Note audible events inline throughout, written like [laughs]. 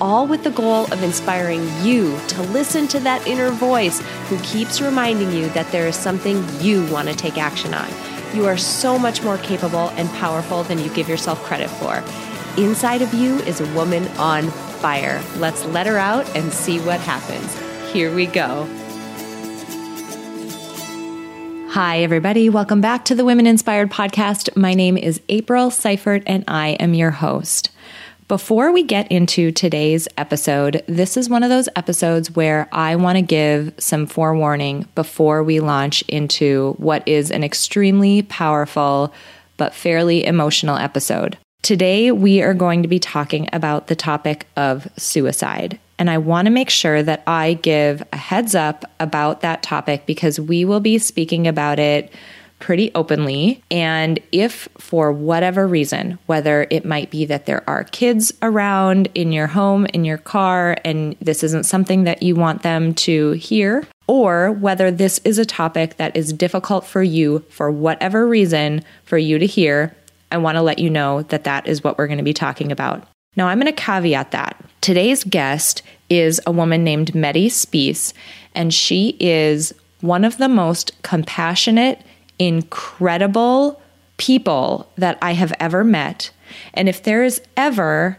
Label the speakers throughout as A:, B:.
A: all with the goal of inspiring you to listen to that inner voice who keeps reminding you that there is something you want to take action on. You are so much more capable and powerful than you give yourself credit for. Inside of you is a woman on fire. Let's let her out and see what happens. Here we go. Hi, everybody. Welcome back to the Women Inspired Podcast. My name is April Seifert, and I am your host. Before we get into today's episode, this is one of those episodes where I want to give some forewarning before we launch into what is an extremely powerful but fairly emotional episode. Today, we are going to be talking about the topic of suicide. And I want to make sure that I give a heads up about that topic because we will be speaking about it pretty openly. And if for whatever reason, whether it might be that there are kids around in your home, in your car, and this isn't something that you want them to hear, or whether this is a topic that is difficult for you for whatever reason for you to hear, I want to let you know that that is what we're going to be talking about. Now, I'm going to caveat that. Today's guest is a woman named Medi Spees, and she is one of the most compassionate incredible people that I have ever met. And if there is ever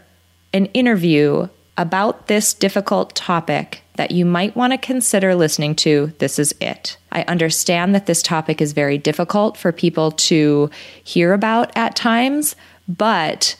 A: an interview about this difficult topic that you might want to consider listening to, this is it. I understand that this topic is very difficult for people to hear about at times, but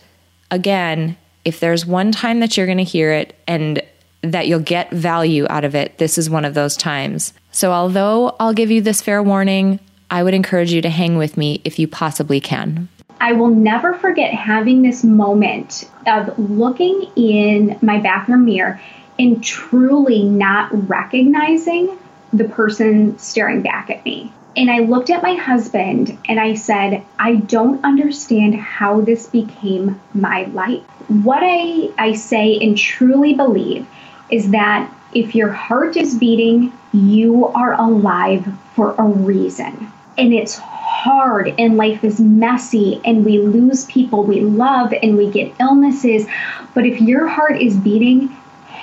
A: again, if there's one time that you're going to hear it and that you'll get value out of it, this is one of those times. So, although I'll give you this fair warning, I would encourage you to hang with me if you possibly can.
B: I will never forget having this moment of looking in my bathroom mirror and truly not recognizing the person staring back at me. And I looked at my husband and I said, I don't understand how this became my life. What I, I say and truly believe is that if your heart is beating, you are alive for a reason and it's hard and life is messy and we lose people we love and we get illnesses. But if your heart is beating,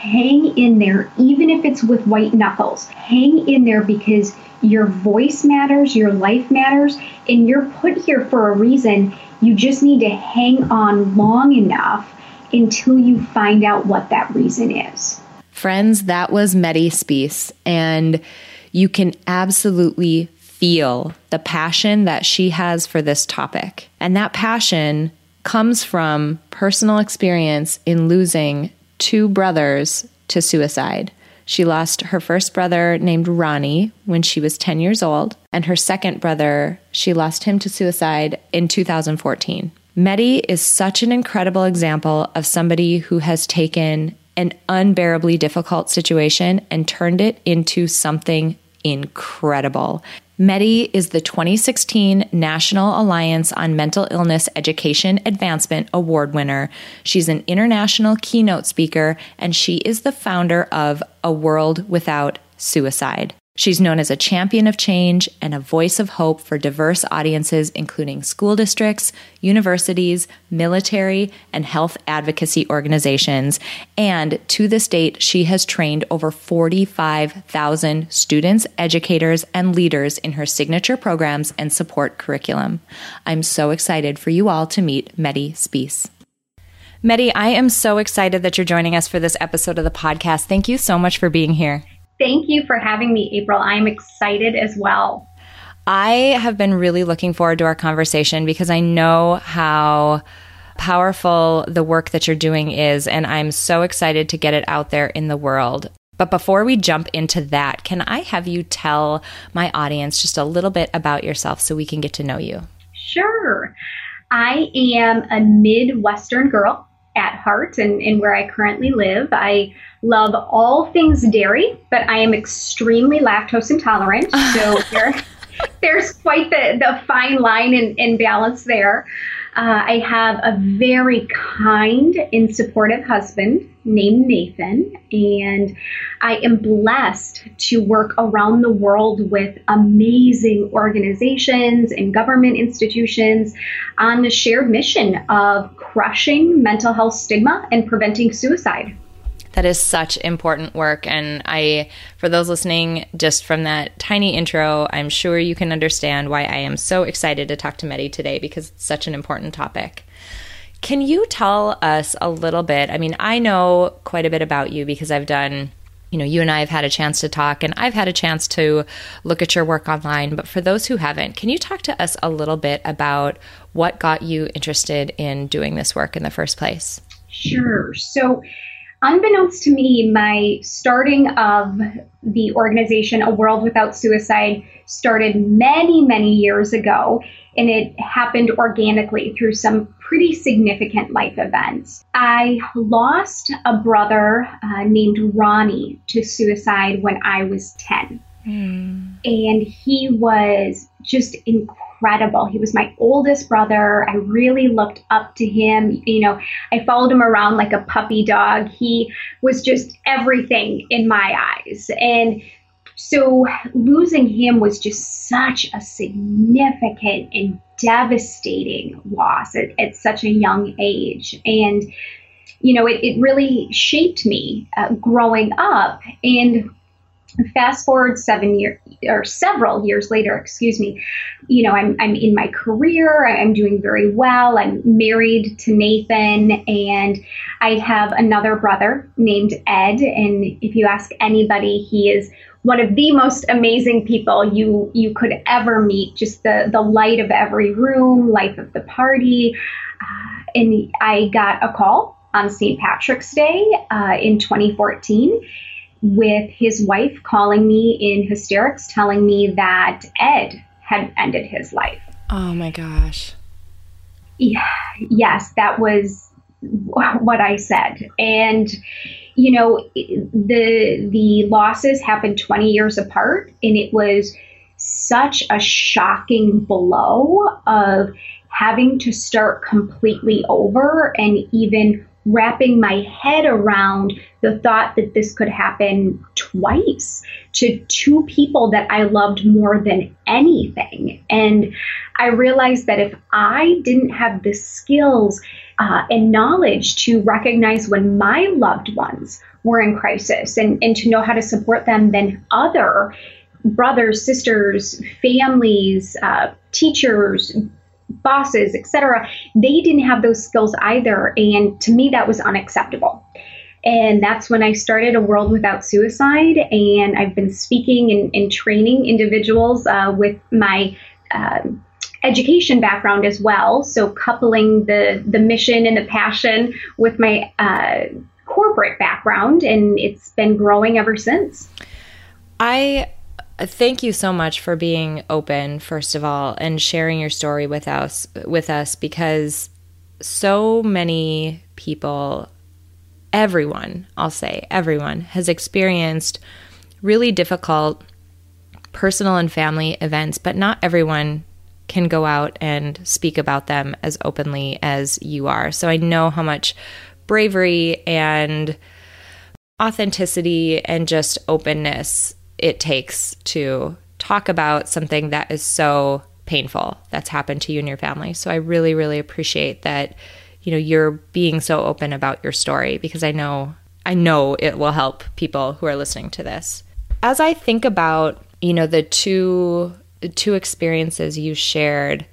B: hang in there, even if it's with white knuckles. Hang in there because your voice matters, your life matters, and you're put here for a reason. You just need to hang on long enough until you find out what that reason is.
A: Friends, that was Medi Spees, and you can absolutely feel the passion that she has for this topic. And that passion comes from personal experience in losing two brothers to suicide. She lost her first brother named Ronnie when she was 10 years old, and her second brother, she lost him to suicide in 2014. Medi is such an incredible example of somebody who has taken an unbearably difficult situation and turned it into something incredible. Medi is the 2016 National Alliance on Mental Illness Education Advancement Award winner. She's an international keynote speaker, and she is the founder of A World Without Suicide. She's known as a champion of change and a voice of hope for diverse audiences, including school districts, universities, military, and health advocacy organizations. And to this date, she has trained over 45,000 students, educators, and leaders in her signature programs and support curriculum. I'm so excited for you all to meet Medi Spees. Medi, I am so excited that you're joining us for this episode of the podcast. Thank you so much for being here.
B: Thank you for having me, April. I'm excited as well.
A: I have been really looking forward to our conversation because I know how powerful the work that you're doing is, and I'm so excited to get it out there in the world. But before we jump into that, can I have you tell my audience just a little bit about yourself so we can get to know you?
B: Sure. I am a Midwestern girl at heart and, and where I currently live. I love all things dairy, but I am extremely lactose intolerant. [laughs] So there, there's quite the, the fine line and, and balance there. Uh, I have a very kind and supportive husband named Nathan, and I am blessed to work around the world with amazing organizations and government institutions on the shared mission of crushing mental health stigma and preventing suicide.
A: That is such important work. And I, for those listening, just from that tiny intro, I'm sure you can understand why I am so excited to talk to Medi today because it's such an important topic. Can you tell us a little bit? I mean, I know quite a bit about you because I've done you know, you and I have had a chance to talk, and I've had a chance to look at your work online. But for those who haven't, can you talk to us a little bit about what got you interested in doing this work in the first place?
B: Sure. So, unbeknownst to me, my starting of the organization A World Without Suicide started many, many years ago, and it happened organically through some pretty significant life events. I lost a brother uh, named Ronnie to suicide when I was 10. Mm. And he was just incredible incredible. He was my oldest brother. I really looked up to him. You know, I followed him around like a puppy dog. He was just everything in my eyes. And so losing him was just such a significant and devastating loss at, at such a young age. And, you know, it, it really shaped me uh, growing up. And fast forward seven years or several years later excuse me you know I'm, I'm in my career i'm doing very well i'm married to nathan and i have another brother named ed and if you ask anybody he is one of the most amazing people you you could ever meet just the the light of every room life of the party. Uh, and i got a call on st patrick's day uh, in 2014 with his wife calling me in hysterics, telling me that Ed had ended his life.
A: Oh my gosh.
B: Yeah, yes, that was what I said. And you know, the the losses happened 20 years apart and it was such a shocking blow of having to start completely over and even wrapping my head around the thought that this could happen twice to two people that I loved more than anything. And I realized that if I didn't have the skills uh, and knowledge to recognize when my loved ones were in crisis and, and to know how to support them, then other brothers, sisters, families, uh, teachers, bosses, etc., they didn't have those skills either. And to me, that was unacceptable. And that's when I started A World Without Suicide. And I've been speaking and, and training individuals uh, with my uh, education background as well. So coupling the, the mission and the passion with my uh, corporate background. And it's been growing ever since.
A: I thank you so much for being open first of all and sharing your story with us with us because so many people everyone I'll say everyone has experienced really difficult personal and family events but not everyone can go out and speak about them as openly as you are so I know how much bravery and authenticity and just openness it takes to talk about something that is so painful that's happened to you and your family. So I really, really appreciate that, you know, you're being so open about your story because I know I know it will help people who are listening to this. As I think about, you know, the two two experiences you shared,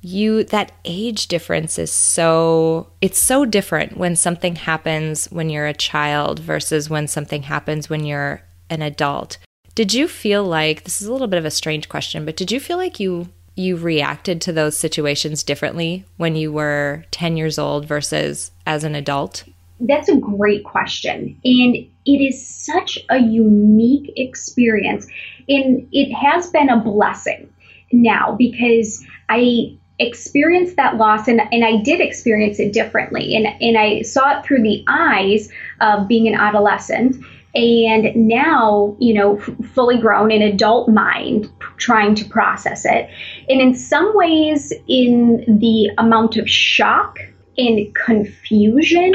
A: you that age difference is so it's so different when something happens when you're a child versus when something happens when you're an adult. Did you feel like this is a little bit of a strange question, but did you feel like you you reacted to those situations differently when you were 10 years old versus as an adult?
B: That's a great question. And it is such a unique experience. And it has been a blessing now because I experienced that loss and, and I did experience it differently and, and I saw it through the eyes of being an adolescent and now you know fully grown in adult mind trying to process it. And in some ways in the amount of shock and confusion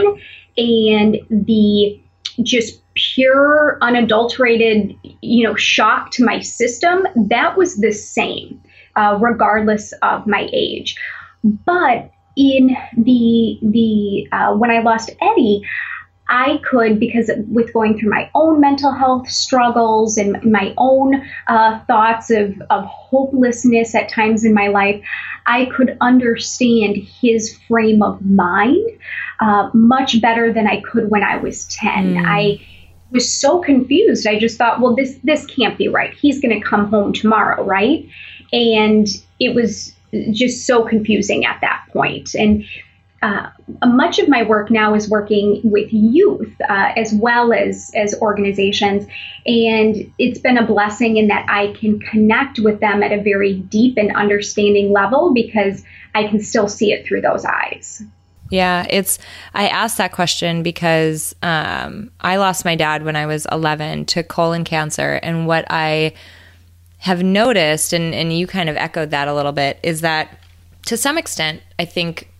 B: and the just pure unadulterated you know shock to my system that was the same uh, regardless of my age. But in the the uh, when i lost eddie I could, because with going through my own mental health struggles and my own uh, thoughts of, of hopelessness at times in my life, I could understand his frame of mind uh, much better than I could when I was 10. Mm. I was so confused. I just thought, well, this this can't be right. He's going to come home tomorrow, right? And it was just so confusing at that point. And uh, much of my work now is working with youth uh, as well as as organizations, and it's been a blessing in that I can connect with them at a very deep and understanding level because I can still see it through those eyes.
A: Yeah, it's. I asked that question because um, I lost my dad when I was 11 to colon cancer, and what I have noticed, and and you kind of echoed that a little bit, is that to some extent, I think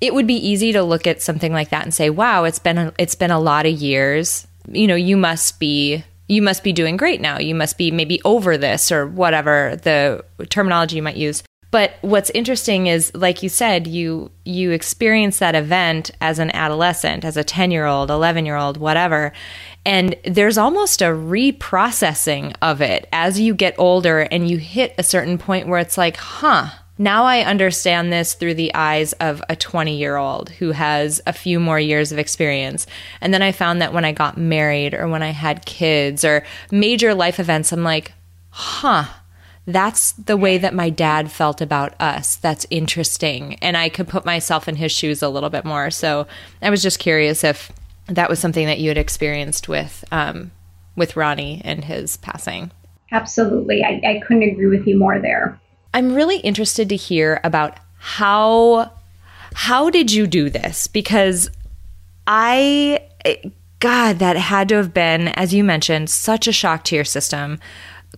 A: it would be easy to look at something like that and say, "Wow, it's been a, it's been a lot of years. You know, you must be you must be doing great now. You must be maybe over this or whatever the terminology you might use." But what's interesting is like you said, you you experience that event as an adolescent, as a 10-year-old, 11-year-old, whatever. And there's almost a reprocessing of it as you get older and you hit a certain point where it's like, "Huh, now I understand this through the eyes of a 20 year old who has a few more years of experience. And then I found that when I got married or when I had kids or major life events, I'm like, huh, that's the way that my dad felt about us. That's interesting. And I could put myself in his shoes a little bit more. So I was just curious if that was something that you had experienced with, um, with Ronnie and his passing.
B: Absolutely. I, I couldn't agree with you more there.
A: I'm really interested to hear about how how did you do this because I god that had to have been as you mentioned such a shock to your system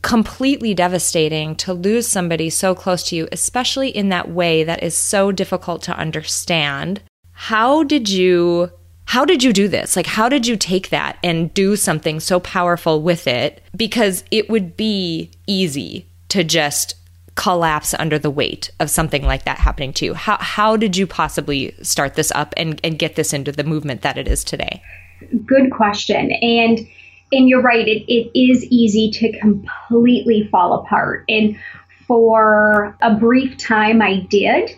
A: completely devastating to lose somebody so close to you especially in that way that is so difficult to understand how did you how did you do this? Like, how did you take that and do something so powerful with it? Because it would be easy to just collapse under the weight of something like that happening to you? How, how did you possibly start this up and, and get this into the movement that it is today?
B: Good question. And and you're right, it, it is easy to completely fall apart. And for a brief time, I did.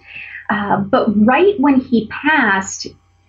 B: Uh, but right when he passed,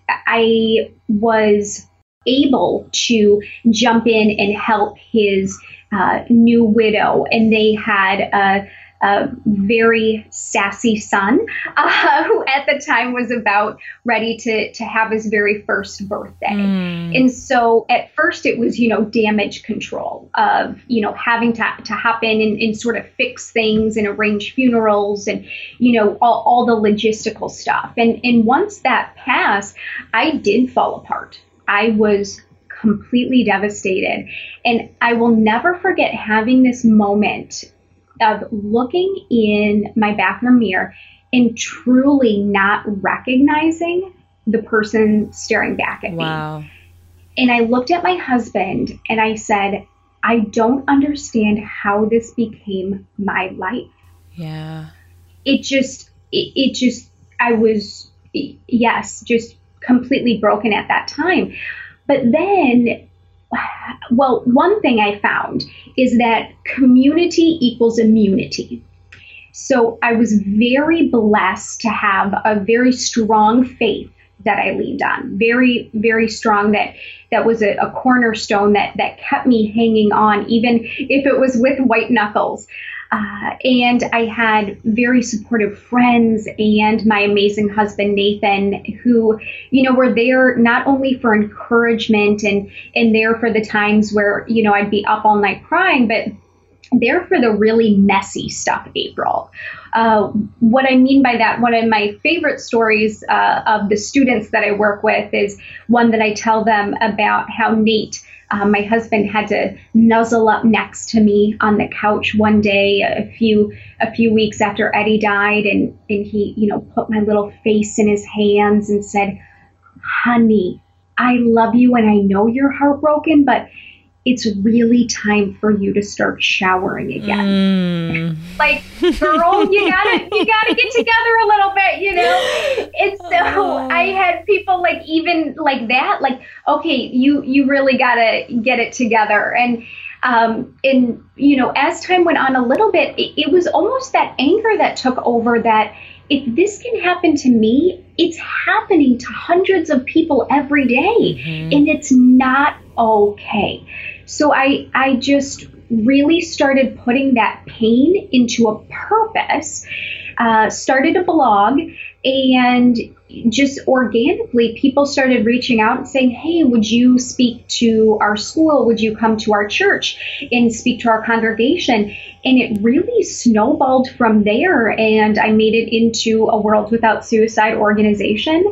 B: I was able to jump in and help his uh, new widow. And they had a a very sassy son [laughs] uh, who at the time was about ready to, to have his very first birthday. Mm. And so at first it was, you know, damage control of, you know, having to, to hop in and, and sort of fix things and arrange funerals and, you know, all, all the logistical stuff. And, and once that passed, I did fall apart. I was completely devastated. And I will never forget having this moment of looking in my bathroom mirror and truly not recognizing the person staring back at wow. me. And I looked at my husband and I said, I don't understand how this became my life.
A: Yeah.
B: It just, it, it just, I was, yes, just completely broken at that time. But then well, one thing I found is that community equals immunity. So I was very blessed to have a very strong faith that I leaned on. Very, very strong that that was a, a, cornerstone that that kept me hanging on, even if it was with white knuckles. Uh, and I had very supportive friends and my amazing husband Nathan, who you know were there not only for encouragement and and there for the times where you know I'd be up all night crying, but there for the really messy stuff, April. uh, what I mean by that, one of my favorite stories uh, of the students that I work with is one that I tell them about how Nate. Uh, my husband had to nuzzle up next to me on the couch one day a few a few weeks after Eddie died and and he you know put my little face in his hands and said honey I love you and I know you're heartbroken but it's really time for you to start showering again. Mm. like, girl, you gotta you gotta get [laughs] together a little bit, you know. And so oh. I had people like even like that, like, okay, you you really gotta get it together. And um, and you know, as time went on a little bit, it, it was almost that anger that took over. That if this can happen to me, it's happening to hundreds of people every day, mm-hmm. and it's not okay. So I I just really started putting that pain into a purpose. Uh, started a blog and just organically people started reaching out and saying hey would you speak to our school would you come to our church and speak to our congregation and it really snowballed from there and i made it into a world without suicide organization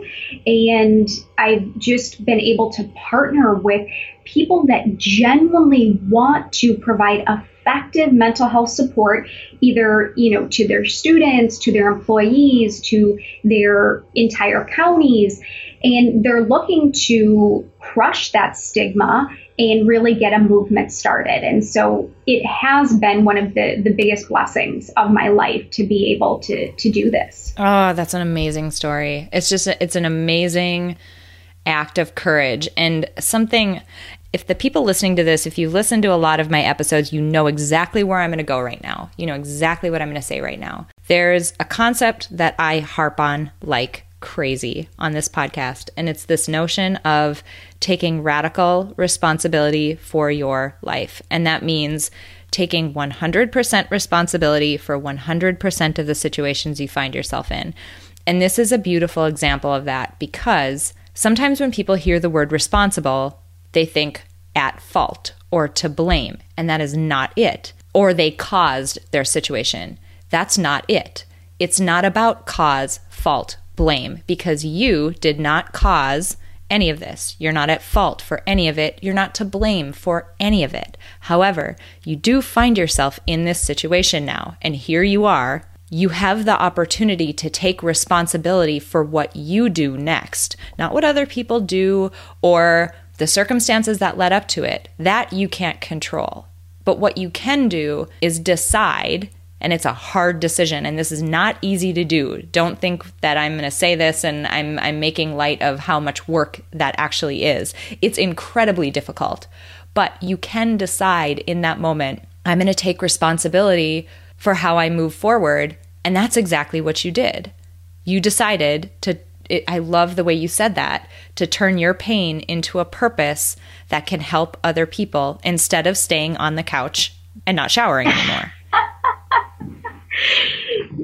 B: and i've just been able to partner with people that genuinely want to provide effective mental health support either you know to their students to their employees to their entire counties. And they're looking to crush that stigma and really get a movement started. And so it has been one of the the biggest blessings of my life to be able to to do this.
A: Oh that's an amazing story. It's just it's an amazing act of courage and something if the people listening to this, if you listen to a lot of my episodes, you know exactly where I'm going to go right now. You know exactly what I'm going to say right now. There's a concept that I harp on like crazy on this podcast, and it's this notion of taking radical responsibility for your life. And that means taking 100% responsibility for 100% of the situations you find yourself in. And this is a beautiful example of that because sometimes when people hear the word responsible, they think at fault or to blame, and that is not it. Or they caused their situation. That's not it. It's not about cause, fault, blame, because you did not cause any of this. You're not at fault for any of it. You're not to blame for any of it. However, you do find yourself in this situation now, and here you are. You have the opportunity to take responsibility for what you do next, not what other people do or the circumstances that led up to it, that you can't control. But what you can do is decide, and it's a hard decision, and this is not easy to do. Don't think that I'm going to say this and I'm, I'm making light of how much work that actually is. It's incredibly difficult. But you can decide in that moment, I'm going to take responsibility for how I move forward. And that's exactly what you did. You decided to it, I love the way you said that to turn your pain into a purpose that can help other people instead of staying on the couch and not showering anymore. [laughs]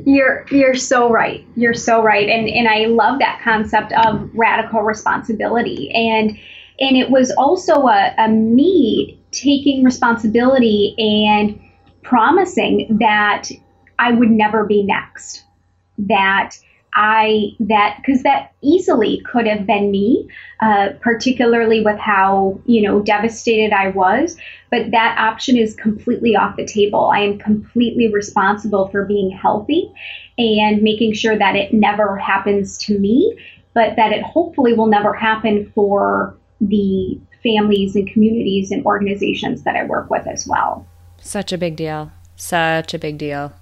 B: you're you're so right. You're so right. And and I love that concept of radical responsibility. And and it was also a, a me taking responsibility and promising that I would never be next. That I that because that easily could have been me, uh, particularly with how you know devastated I was. But that option is completely off the table. I am completely responsible for being healthy and making sure that it never happens to me, but that it hopefully will never happen for the families and communities and organizations that I work with as well.
A: Such a big deal. Such a big deal.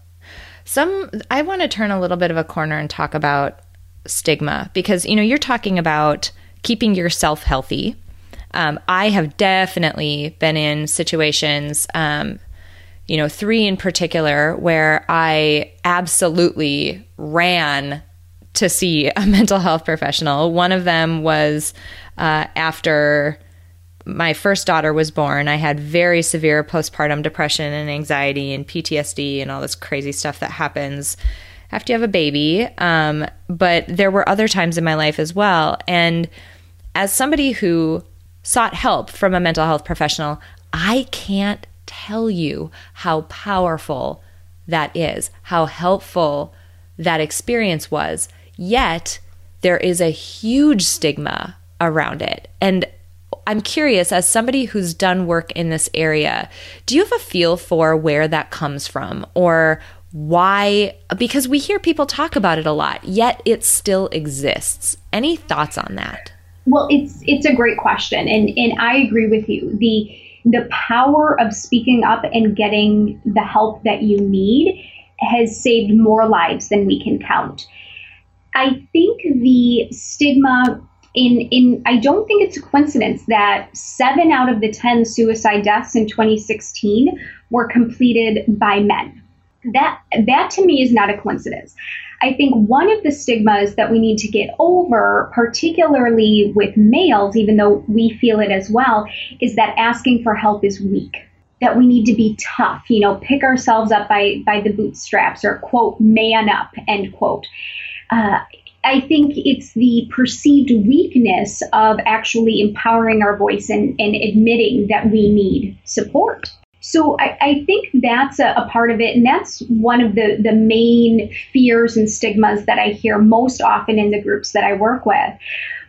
A: Some I want to turn a little bit of a corner and talk about stigma because you know you're talking about keeping yourself healthy. Um, I have definitely been in situations, um, you know, three in particular, where I absolutely ran to see a [laughs] mental health professional. One of them was uh, after my first daughter was born, I had very severe postpartum depression and anxiety and PTSD and all this crazy stuff that happens after you have a baby. Um, but there were other times in my life as well. And as somebody who sought help from a mental health professional, I can't tell you how powerful that is, how helpful that experience was. Yet, there is a huge stigma around it. And I'm curious, as somebody who's done work in this area, do you have a feel for where that comes from or why? Because we hear people talk about it a lot, yet it still exists. Any thoughts on that?
B: Well, it's it's a great question, and and I agree with you. the The power of speaking up and getting the help that you need has saved more lives than we can count. I think the stigma in in I don't think it's a coincidence that seven out of the ten suicide deaths in 2016 were completed by men. That that to me is not a coincidence. I think one of the stigmas that we need to get over, particularly with males, even though we feel it as well, is that asking for help is weak. That we need to be tough, you know, pick ourselves up by by the bootstraps, or quote, man up, end quote. Uh, I think it's the perceived weakness of actually empowering our voice and, and admitting that we need support. So I, I think that's a, a, part of it, and that's one of the, the main fears and stigmas that I hear most often in the groups that I work with.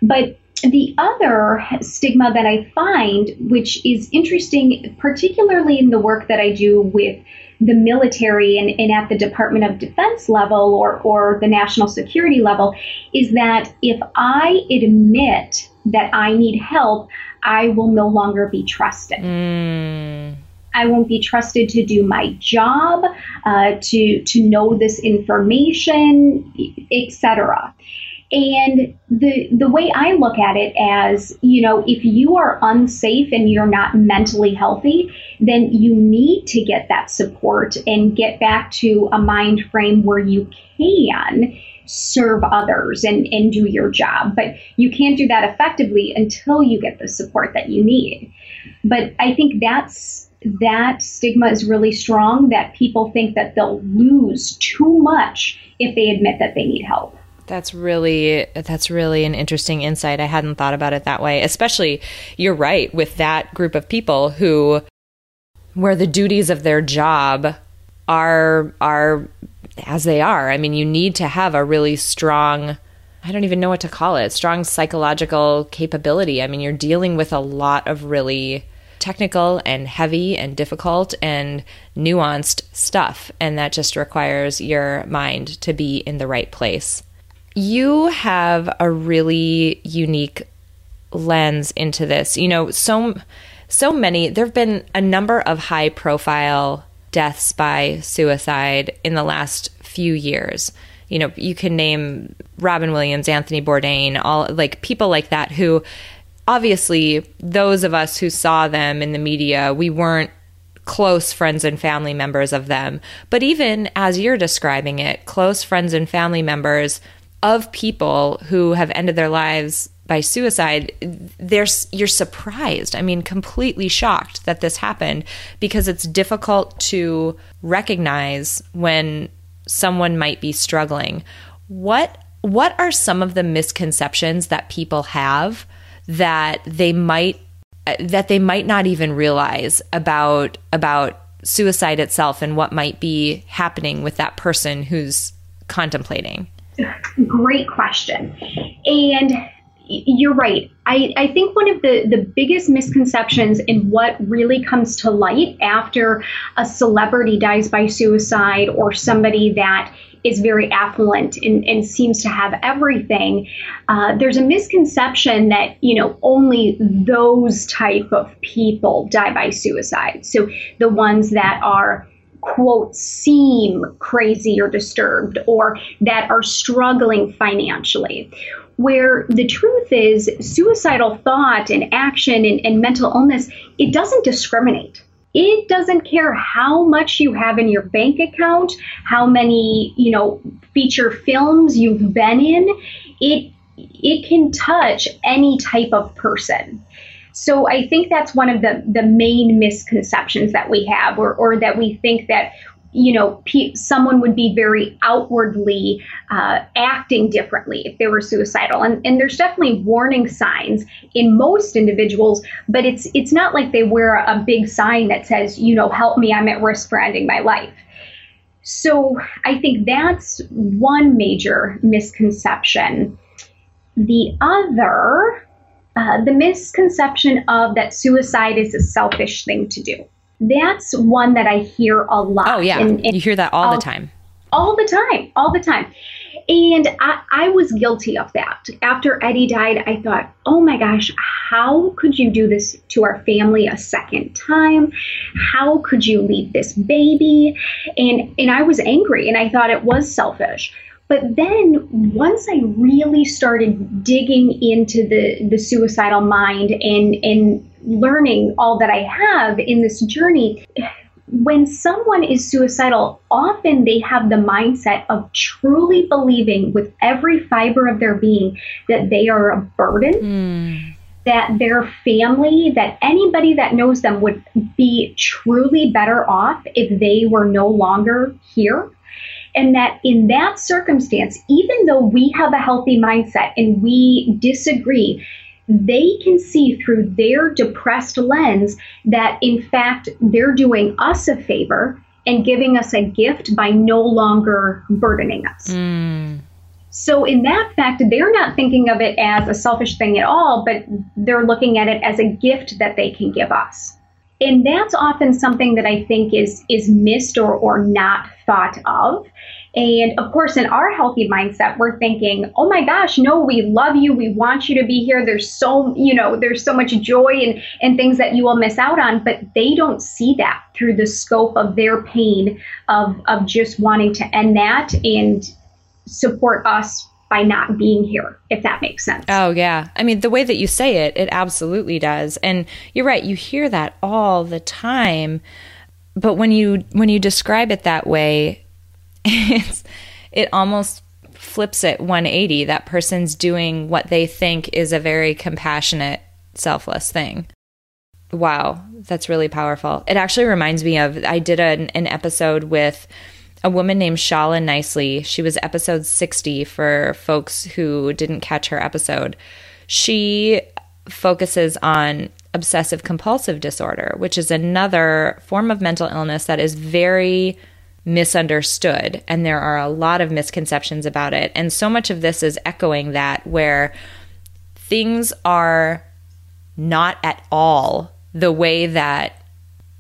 B: But the other stigma that I find, which is interesting, particularly in the work that I do with the military and, and at the Department of Defense level or, or the national security level, is that if I admit that I need help, I will no longer be trusted.
A: Mm.
B: I won't be trusted to do my job, uh, to to know this information, etc. And the the way I look at it as, you know, if you are unsafe and you're not mentally healthy, then you need to get that support and get back to a mind frame where you can serve others and, and do your job. But you can't do that effectively until you get the support that you need. But I think that's that stigma is really strong that people think that they'll lose too much if they admit that they need help.
A: That's really that's really an interesting insight. I hadn't thought about it that way. Especially you're right with that group of people who where the duties of their job are are as they are. I mean, you need to have a really strong I don't even know what to call it, strong psychological capability. I mean, you're dealing with a lot of really technical and heavy and difficult and nuanced stuff. And that just requires your mind to be in the right place. You have a really unique lens into this. You know, so so many there've been a number of high profile deaths by suicide in the last few years. You know, you can name Robin Williams, Anthony Bourdain, all like people like that who obviously those of us who saw them in the media, we weren't close friends and family members of them. But even as you're describing it, close friends and family members of people who have ended their lives by suicide, there's you're surprised. I mean, completely shocked that this happened because it's difficult to recognize when someone might be struggling. What what are some of the misconceptions that people have that they might that they might not even realize about about suicide itself and what might be happening with that person who's contemplating?
B: Great question. And you're right. I, I think one of the, the biggest misconceptions in what really comes to light after a celebrity dies by suicide or somebody that is very affluent and, and seems to have everything, uh, there's a misconception that you know only those type of people die by suicide. So the ones that are quote seem crazy or disturbed or that are struggling financially where the truth is suicidal thought and action and, and mental illness it doesn't discriminate it doesn't care how much you have in your bank account, how many, you know, feature films you've been in. It it can touch any type of person. So I think that's one of the, the main misconceptions that we have, or, or that we think that you know, pe- someone would be very outwardly uh, acting differently if they were suicidal, and, and there's definitely warning signs in most individuals, but it's it's not like they wear a big sign that says, you know, help me, I'm at risk for ending my life. So I think that's one major misconception. The other, uh, the misconception of that suicide is a selfish thing to do. That's one that I hear a lot.
A: Oh, yeah. And, and you hear that all the time.
B: All the time. All the time. And I, I, was guilty of that. After Eddie died, I thought, oh my gosh, how could you do this to our family a second time? How could you leave this baby? And and I was angry and I thought it was selfish. But then once I really started digging into the, the suicidal mind and, and learning all that I have in this journey, when someone is suicidal, often they have the mindset of truly believing with every fiber of their being that they are a burden, mm. that their family, that anybody that knows them would be truly better off if they were no longer here. And that in that circumstance, even though we have a healthy mindset and we disagree, they can see through their depressed lens that, in fact, they're doing us a favor and giving us a gift by no longer burdening us. Mm. So, in that fact, they're not thinking of it as a selfish thing at all, but they're looking at it as a gift that they can give us. And that's often something that I think is is missed or, or not thought of. And of course, in our healthy mindset, we're thinking, oh my gosh, no, we love you. We want you to be here. There's so, you know, there's so much joy and, and things that you will miss out on. But they don't see that through the scope of their pain of, of just wanting to end that and support us by not being here, if that makes sense.
A: Oh, yeah. I mean, the way that you say it, it absolutely does. And you're right, you hear that all the time. But when you when you describe it that way, [laughs] it's it almost flips it 180 that person's doing what they think is a very compassionate selfless thing wow that's really powerful it actually reminds me of i did an, an episode with a woman named Shala Nicely. She was episode 60 for folks who didn't catch her episode. She focuses on obsessive compulsive disorder, which is another form of mental illness that is very misunderstood and there are a lot of misconceptions about it and so much of this is echoing that where things are not at all the way that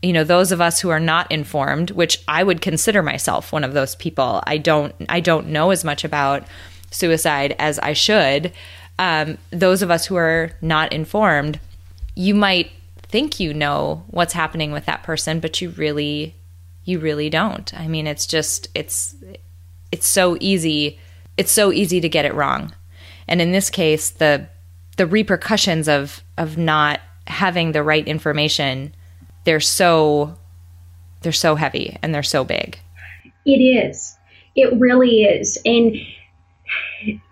A: you know those of us who are not informed which i would consider myself one of those people i don't i don't know as much about suicide as i should um, those of us who are not informed you might think you know what's happening with that person but you really you really don't. I mean, it's just it's it's so easy. It's so easy to get it wrong. And in this case, the the repercussions of of not having the right information, they're so they're so heavy and they're so big.
B: It is. It really is. And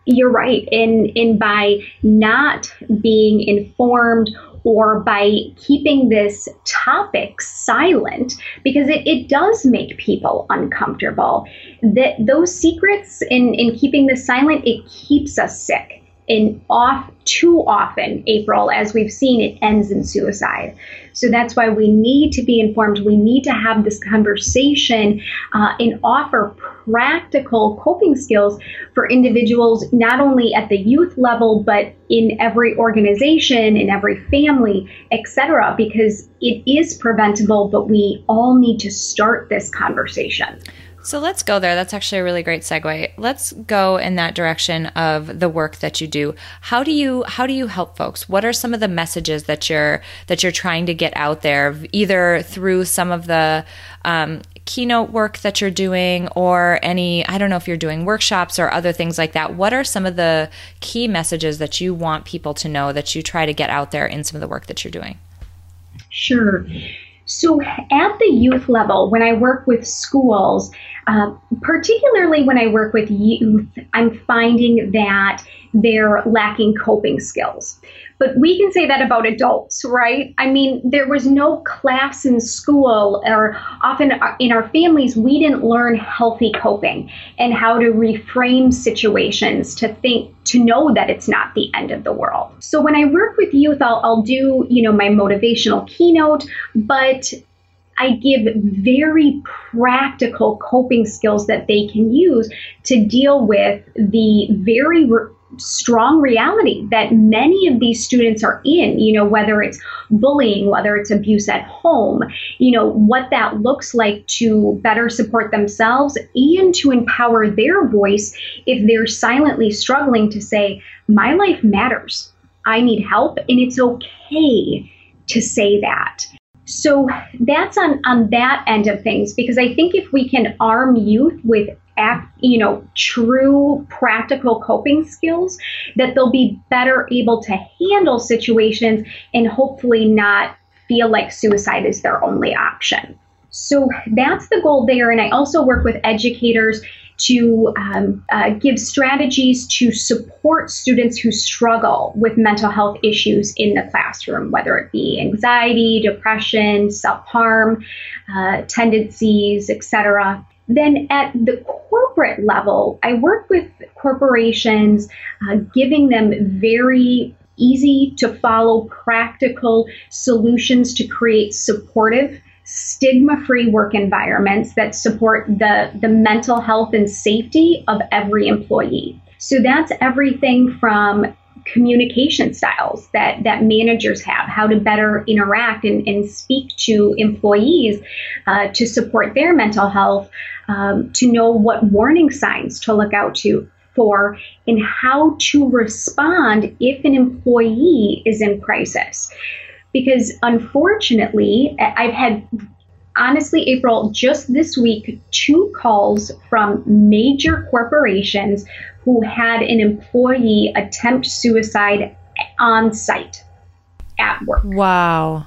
B: you're right. And and by not being informed or by keeping this topic silent because it, it does make people uncomfortable that those secrets in, in keeping this silent it keeps us sick and off too often april as we've seen it ends in suicide so that's why we need to be informed. We need to have this conversation uh, and offer practical coping skills for individuals, not only at the youth level, but in every organization, in every family, etc. Because it is preventable, but we all need to start this conversation.
A: So let's go there. That's actually a really great segue. Let's go in that direction of the work that you do. How do you how do you help folks? What are some of the messages that you're that you're trying to get out there, either through some of the um, keynote work that you're doing, or any I don't know if you're doing workshops or other things like that. What are some of the key messages that you want people to know that you try to get out there in some of the work that you're doing?
B: Sure. So, at the youth level, when I work with schools, uh, particularly when I work with youth, I'm finding that they're lacking coping skills. But we can say that about adults, right? I mean, there was no class in school, or often uh, in our families, we didn't learn healthy coping and how to reframe situations to think, to know that it's not the end of the world. So when I work with youth, I'll, I'll do, you know, my motivational keynote, but I give very practical coping skills that they can use to deal with the very re- strong reality that many of these students are in, you know, whether it's bullying, whether it's abuse at home, you know, what that looks like to better support themselves and to empower their voice if they're silently struggling to say, my life matters. I need help, and it's okay to say that. So that's on, on that end of things because I think if we can arm youth with act, you know, true practical coping skills, that they'll be better able to handle situations and hopefully not feel like suicide is their only option. So that's the goal there. And I also work with educators to um, uh, give strategies to support students who struggle with mental health issues in the classroom, whether it be anxiety, depression, self harm uh, tendencies, etc. Then at the corporate level, I work with corporations, uh, giving them very easy to follow practical solutions to create supportive stigma free work environments that support the, the mental health and safety of every employee. So that's everything from communication styles that, that managers have, how to better interact and, and speak to employees uh, to support their mental health, um, to know what warning signs to look out to for and how to respond if an employee is in crisis. Because unfortunately, I've had honestly, April, just this week, two calls from major corporations who had an employee attempt suicide on site at work.
A: Wow.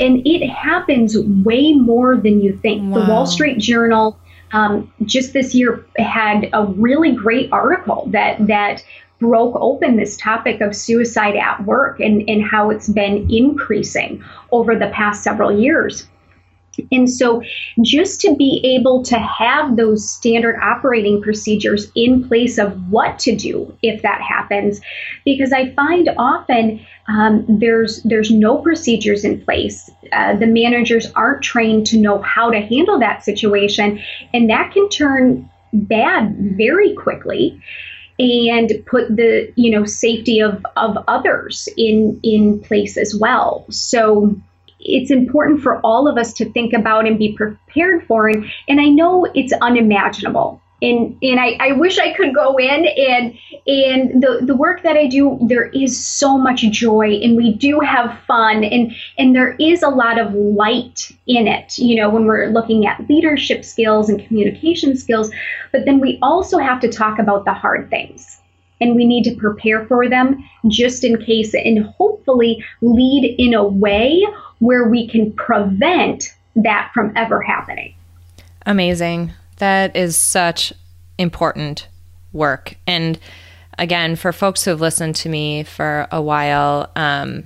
B: And it happens way more than you think. Wow. The Wall Street Journal um, just this year had a really great article that that broke open this topic of suicide at work and, and how it's been increasing over the past several years. And so, just to be able to have those standard operating procedures in place of what to do if that happens, because I find often um, there's there's no procedures in place. Uh, the managers aren't trained to know how to handle that situation, and that can turn bad very quickly and put the you know safety of of others in in place as well so it's important for all of us to think about and be prepared for and, and i know it's unimaginable. And and I, I wish I could go in and and the the work that I do there is so much joy and we do have fun and and there is a lot of light in it you know when we're looking at leadership skills and communication skills. But then we also have to talk about the hard things and we need to prepare for them just in case and hopefully lead in a way where we can prevent that from ever happening
A: amazing that is such important work. And again, for folks who have listened to me for a while, um,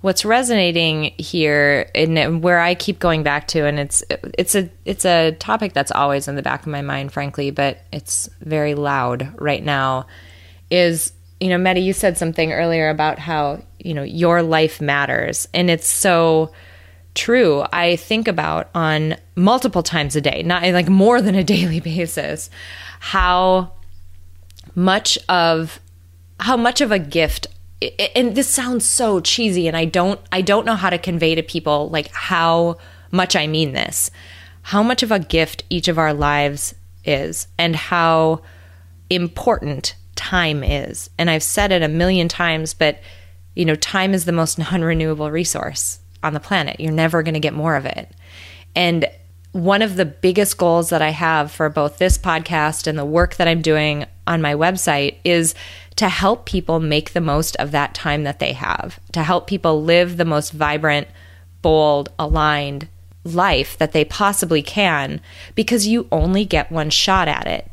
A: what's resonating here and where I keep going back to, and it's it's a it's a topic that's always in the back of my mind, frankly, but it's very loud right now. Is you know, Mettie, you said something earlier about how you know your life matters, and it's so true I think about on multiple times a day, not like more than a [laughs] daily basis, how much of how much of a gift and this sounds so cheesy and I don't I don't know how to convey to people like how much I mean this. How much of a gift each of our lives is and how important time is. And I've said it a million times, but you know, time is the most non-renewable resource on the planet. You're never going to get more of it. And one of the biggest goals that I have for both this podcast and the work that I'm doing on my website is to help people make the most of that time that they have, to help people live the most vibrant, bold, aligned life that they possibly can because you only get one shot at it.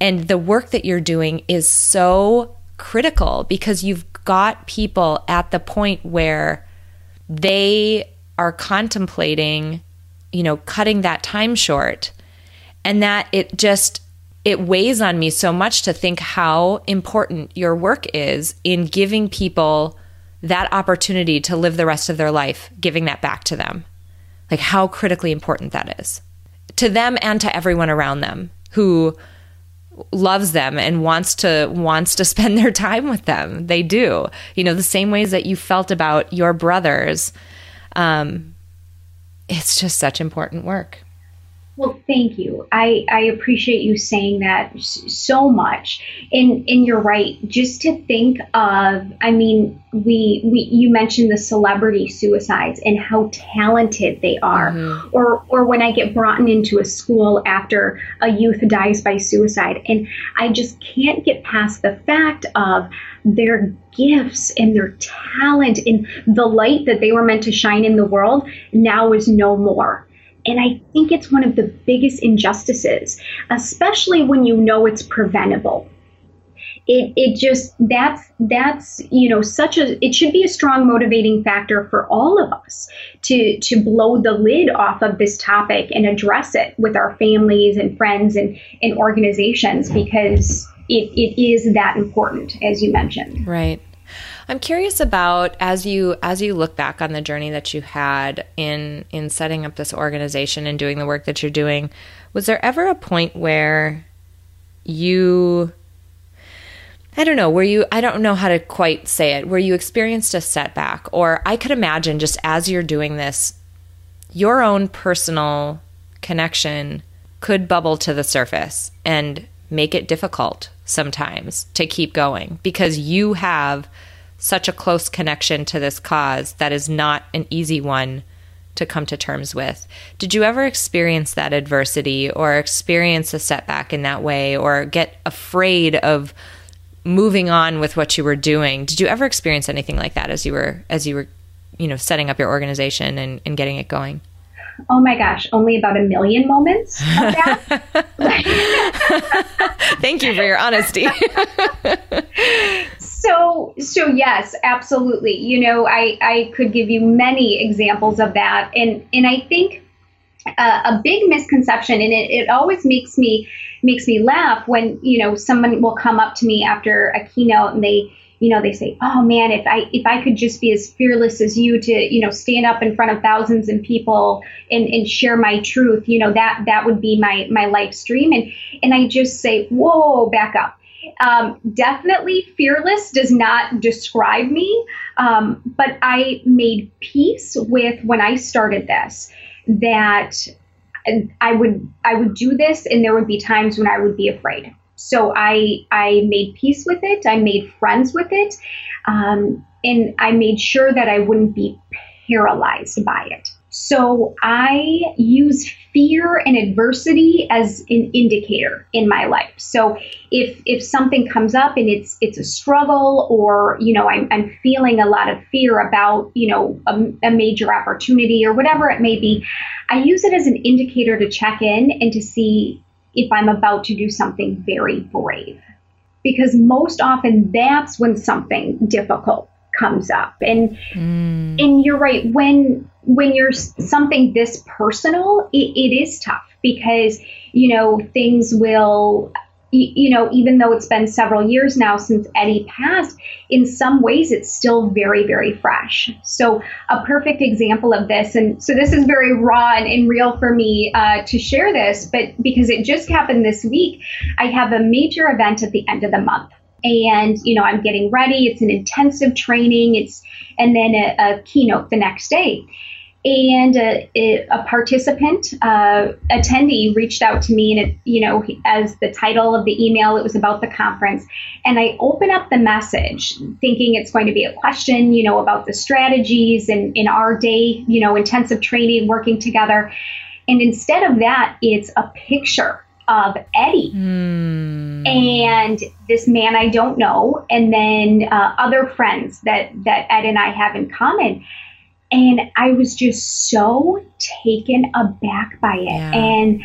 A: And the work that you're doing is so critical because you've got people at the point where they are contemplating, you know, cutting that time short. And that it just it weighs on me so much to think how important your work is in giving people that opportunity to live the rest of their life, giving that back to them. like how critically important that is to them and to everyone around them who loves them and wants to wants to [laughs] spend their time with them. They do. You know, the same ways that you felt about your brothers. Um, it's just such important work.
B: Well, thank you. I, I appreciate you saying that so much. And and you're right. Just to think of, I mean, we we you mentioned the celebrity suicides and how talented they are. Mm-hmm. Or or when I get brought into a school after a youth dies by suicide, and I just can't get past the fact of their gifts and their talent and the light that they were meant to shine in the world now is no more and I think it's one of the biggest injustices, especially when you know it's preventable. It, it just that's that's you know such a it should be a strong motivating factor for all of us to to blow the lid off of this topic and address it with our families and friends and, and organizations because it, it is that important as you mentioned
A: right I'm curious about as you as you look back on the journey that you had in in setting up this organization and doing the work that you're doing, was there ever a point where you I don't know, where you I don't know how to quite say it, where you experienced a setback? Or I could imagine just as you're doing this your own personal connection could bubble to the surface and make it difficult sometimes to keep going because you have such a close connection to this cause that is not an easy one to come to terms with. Did you ever experience that adversity or experience a setback in that way or get afraid of moving on with what you were doing? Did you ever experience anything like that as you were as you were, you know, setting up your organization and, and getting it going?
B: Oh my gosh, only about a million moments of that. [laughs]
A: Thank you for your honesty. [laughs]
B: so so yes absolutely you know i i could give you many examples of that and and i think uh, a big misconception and it, it always makes me makes me laugh when you know someone will come up to me after a keynote and they you know they say oh man if i if i could just be as fearless as you to you know stand up in front of thousands of people and, and share my truth you know that that would be my my life stream and and i just say whoa back up um, definitely fearless does not describe me, um, but I made peace with when I started this that I would I would do this, and there would be times when I would be afraid. So I I made peace with it. I made friends with it, um, and I made sure that I wouldn't be paralyzed by it. So I use fear and adversity as an indicator in my life. So if if something comes up and it's it's a struggle or you know I'm, I'm feeling a lot of fear about you know a, a major opportunity or whatever it may be, I use it as an indicator to check in and to see if I'm about to do something very brave. Because most often that's when something difficult comes up. And mm. and you're right when when you're something this personal, it, it is tough because you know things will you know, even though it's been several years now since Eddie passed, in some ways it's still very, very fresh. So, a perfect example of this, and so this is very raw and, and real for me uh, to share this, but because it just happened this week, I have a major event at the end of the month. And you know i'm getting ready. It's an intensive training. It's and then a, a keynote the next day and a, a participant uh, attendee reached out to me and it you know as the title of the email it was about the conference and i open up the message thinking it's going to be a question you know about the strategies and in our day you know intensive training working together and instead of that it's a picture of Eddie mm. and this man I don't know, and then uh, other friends that that Ed and I have in common. And I was just so taken aback by it, yeah. and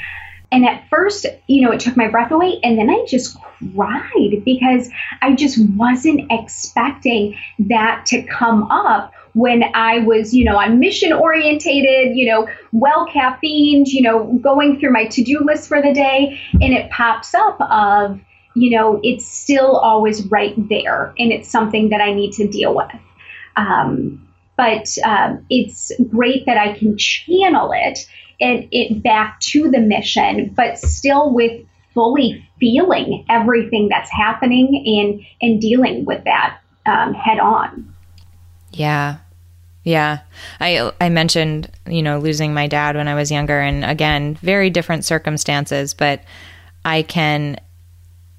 B: and at first, you know, it took my breath away, and then I just cried because I just wasn't expecting that to come up when I was, you know, on mission orientated, you know, well caffeined, you know, going through my to do list for the day, and it pops up of, you know, it's still always right there, and it's something that I need to deal with. Um, but um, it's great that I can channel it and it back to the mission, but still with fully feeling everything that's happening and and dealing with that um, head on.
A: Yeah. Yeah. I I mentioned, you know, losing my dad when I was younger and again, very different circumstances, but I can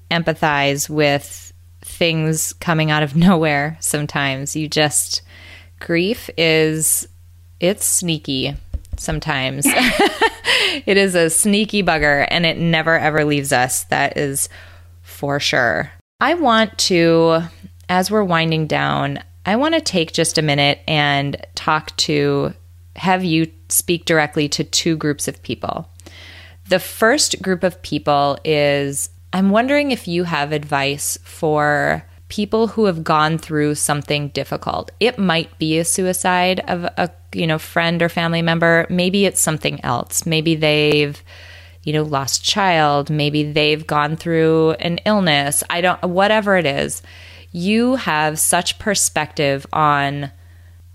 A: empathize with things coming out of [laughs] nowhere sometimes. You just grief is it's sneaky sometimes. [laughs] it is a sneaky bugger and it never ever leaves us. That is for sure. I want to as we're winding down, I want to take just a minute and talk to have you speak directly to two groups of people. The first group of people is I'm wondering if you have advice for people who have gone through something difficult. It might be a suicide of a you know friend or family member, maybe it's something else. Maybe they've you know lost child, maybe they've gone through an illness. I don't whatever it is you have such perspective on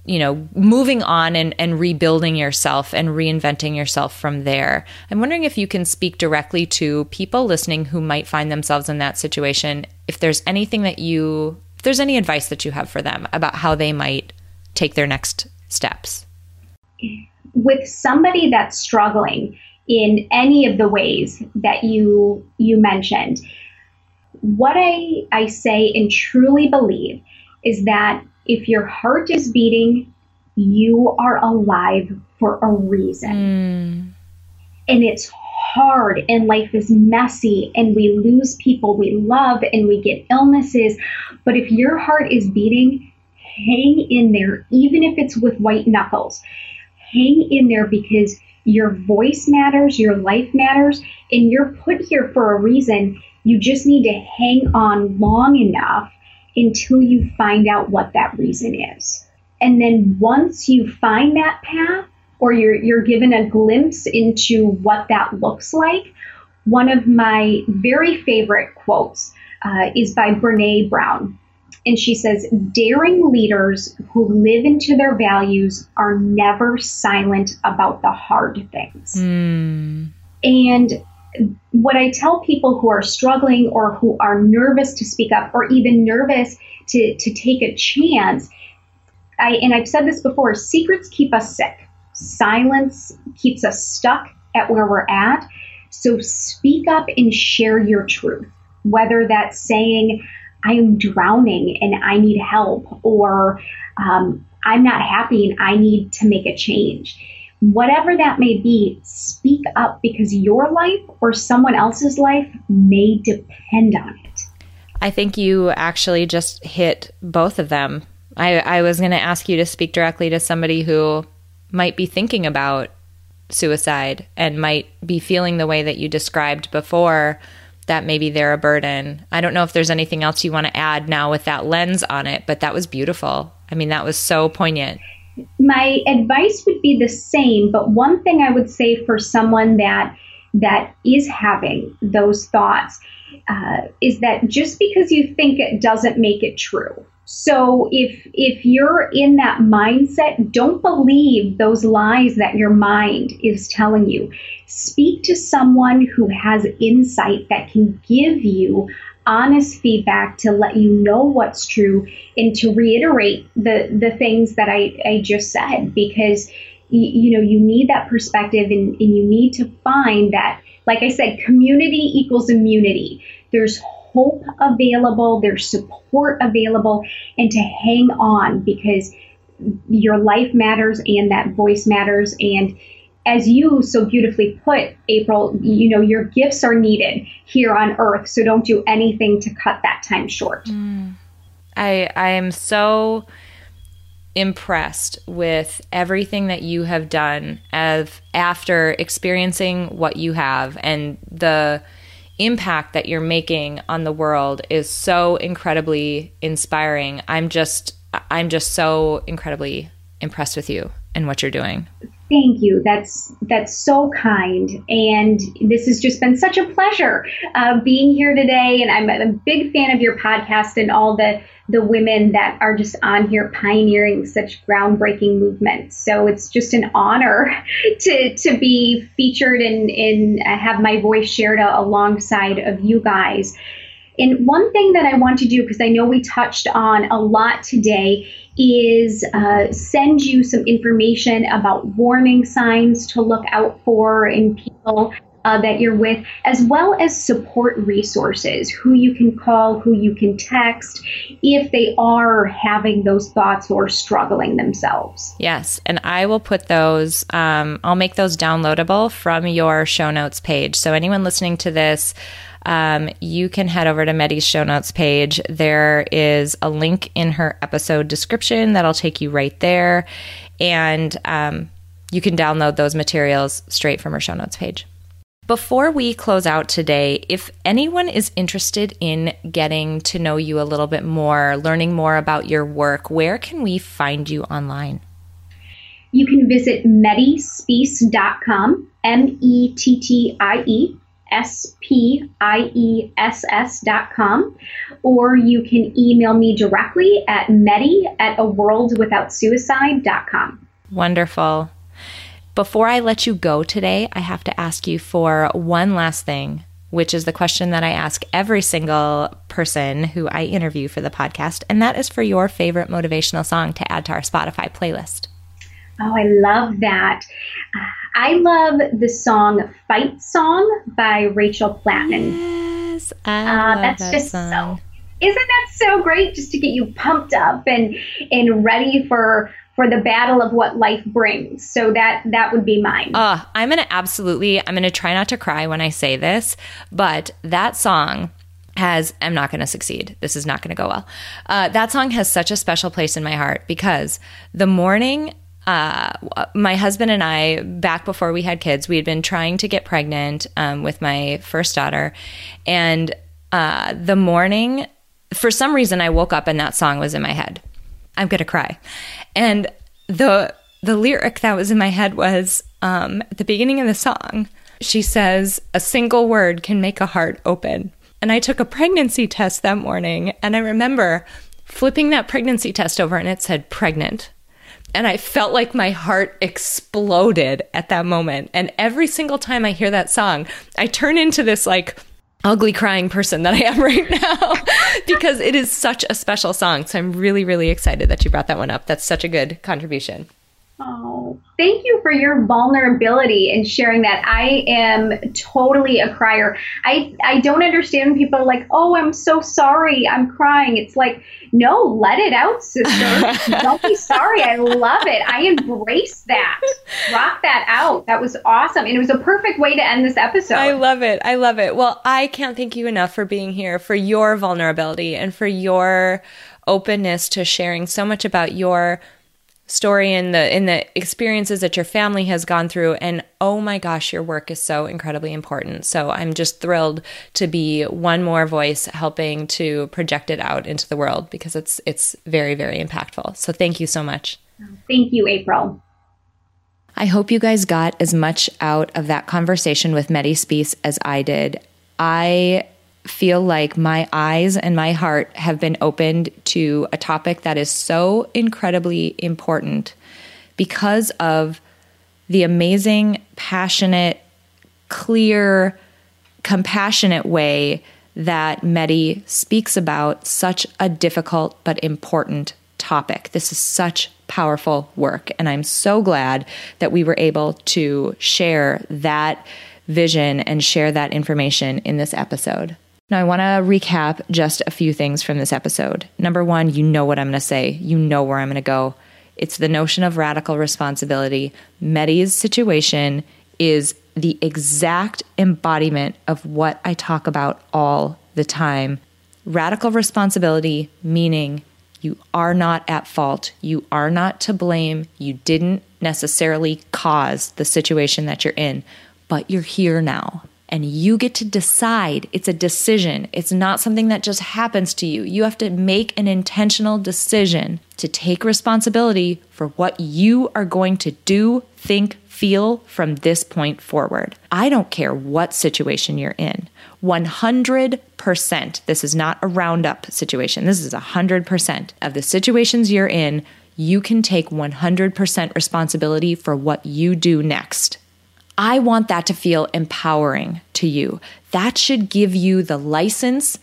A: you know moving on and, and rebuilding yourself and reinventing yourself from there i'm wondering if you can speak directly to people listening who might find themselves in that situation if there's anything that you if there's any advice that you have for them about how they might take their next steps
B: with somebody that's struggling in any of the ways that you you mentioned what I, I say and truly believe is that if your heart is beating, you are alive for a reason. Mm. And it's hard, and life is messy, and we lose people we love, and we get illnesses. But if your heart is beating, hang in there, even if it's with white knuckles. Hang in there because your voice matters, your life matters, and you're put here for a reason. You just need to hang on long enough until you find out what that reason is. And then once you find that path, or you're, you're given a glimpse into what that looks like, one of my very favorite quotes uh, is by Brene Brown. And she says, Daring leaders who live into their values are never silent about the hard things. Mm. And what I tell people who are struggling or who are nervous to speak up or even nervous to, to take a chance, I, and I've said this before secrets keep us sick, silence keeps us stuck at where we're at. So speak up and share your truth, whether that's saying, I'm drowning and I need help, or um, I'm not happy and I need to make a change whatever that may be, speak up because your life or someone else's life may depend on it.
A: I think you actually just hit both of them. I, I was going to ask you to speak directly to somebody who might be thinking about suicide and might be feeling the way that you described before that maybe they're a burden. I don't know if there's anything else you want to add now with that lens on it, but that was beautiful. I mean, that was so poignant
B: my advice would be the same, but one thing I would say for someone that that is having those thoughts uh, is that just because you think it doesn't make it true. So if if you're in that mindset, don't believe those lies that your mind is telling you. Speak to someone who has insight that can give you honest feedback to let you know what's true and to reiterate the the things that I, I just said because you, you know you need that perspective and, and you need to find that like I said community equals immunity there's hope available there's support available and to hang on because your life matters and that voice matters and as you so beautifully put, April, you know, your gifts are needed here on earth. So don't do anything to cut that time short. Mm.
A: I, I am so impressed with everything that you have done as after experiencing what you have and the impact that you're making on the world is so incredibly inspiring. I'm just I'm just so incredibly impressed with you and what you're doing.
B: Thank you. That's that's so kind, and this has just been such a pleasure uh, being here today. And I'm a big fan of your podcast and all the the women that are just on here pioneering such groundbreaking movements. So it's just an honor [laughs] to to be featured and and have my voice shared alongside of you guys. And one thing that I want to do, because I know we touched on a lot today, is uh, send you some information about warning signs to look out for in people uh, that you're with, as well as support resources, who you can call, who you can text if they are having those thoughts or struggling themselves.
A: Yes, and I will put those, um, I'll make those downloadable from your show notes page. So anyone listening to this, um, you can head over to Mettie's show notes page. There is a link in her episode description that'll take you right there. And um, you can download those materials straight from her show notes page. Before we close out today, if anyone is interested in getting to know you a little bit more, learning more about your work, where can we find you online?
B: You can visit mettiespiess.com, M E T T I E S P I E S S dot com, or you can email me directly at Mettie at a world without suicide dot com.
A: Wonderful. Before I let you go today, I have to ask you for one last thing, which is the question that I ask every single person who I interview for the podcast, and that is for your favorite motivational song to add to our Spotify playlist.
B: Oh, I love that. I love the song Fight Song by Rachel Platten.
A: Yes, I uh, love that's that just song.
B: so isn't that so great just to get you pumped up and and ready for for the battle of what life brings. So that that would be mine.
A: Uh, I'm gonna absolutely I'm gonna try not to cry when I say this, but that song has I'm not gonna succeed. This is not gonna go well. Uh, that song has such a special place in my heart because the morning uh, my husband and I, back before we had kids, we had been trying to get pregnant um, with my first daughter. And uh, the morning, for some reason, I woke up and that song was in my head. I'm to cry. And the, the lyric that was in my head was um, at the beginning of the song, she says, A single word can make a heart open. And I took a pregnancy test that morning. And I remember flipping that pregnancy test over and it said pregnant. And I felt like my heart exploded at that moment. And every single time I hear that song, I turn into this like ugly crying person that I am [laughs] right now [laughs] because it is such a special song. So I'm really, really excited that you brought that one up. That's such a good contribution.
B: Oh, thank you for your vulnerability and sharing that. I am totally a crier. I I don't understand people are like, "Oh, I'm so sorry. I'm crying." It's like, "No, let it out, sister. [laughs] don't be sorry. I love it. I embrace that. Rock that out. That was awesome. And it was a perfect way to end this episode." I
A: love it. I love it. Well, I can't thank you enough for being here, for your vulnerability and for your openness to sharing so much about your story and the in the experiences that your family has gone through. And oh my gosh your work is so incredibly important. So i'm just thrilled to be one more voice helping to project it out into the world because it's it's very very impactful. So thank you so much.
B: Thank you april.
A: I hope you guys got as much out of that conversation with Mettie Spiess as I did. I feel like my eyes and my heart have been opened to a topic that is so incredibly important because of the amazing, passionate, clear, compassionate way that Mettie speaks about such a difficult but important topic. This is such powerful work, and I'm so glad that we were able to share that vision and share that information in this episode. Now, I want to recap just a few things from this episode. Number one, you know what I'm going to say, you know where I'm going to go. It's the notion of radical responsibility. Mettie's situation is the exact embodiment of what I talk about all the time. Radical responsibility, meaning you are not at fault, you are not to blame, you didn't necessarily cause the situation that you're in, but you're here now and you get to decide. It's a decision. It's not something that just happens to you. You have to make an intentional decision to take responsibility for what you are going to do, think, feel from this point forward. I don't care what situation you're in. 100%, this is not a roundup situation. This is 100% of the situations you're in, you can take 100% responsibility for what you do next. I want that to feel empowering to you. That should give you the license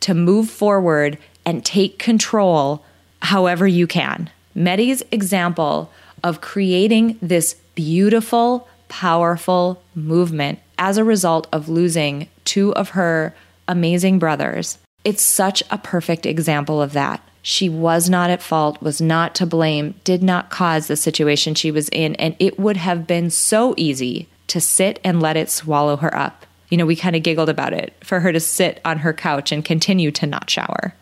A: to move forward and take control however you can. Mettie's example of creating this beautiful, powerful movement as a result of losing two of her amazing brothers. It's such a perfect example of that. She was not at fault, was not to blame, did not cause the situation she was in, and it would have been so easy to sit and let it swallow her up. You know, we kind of giggled about it for her to sit on her couch and continue to not shower.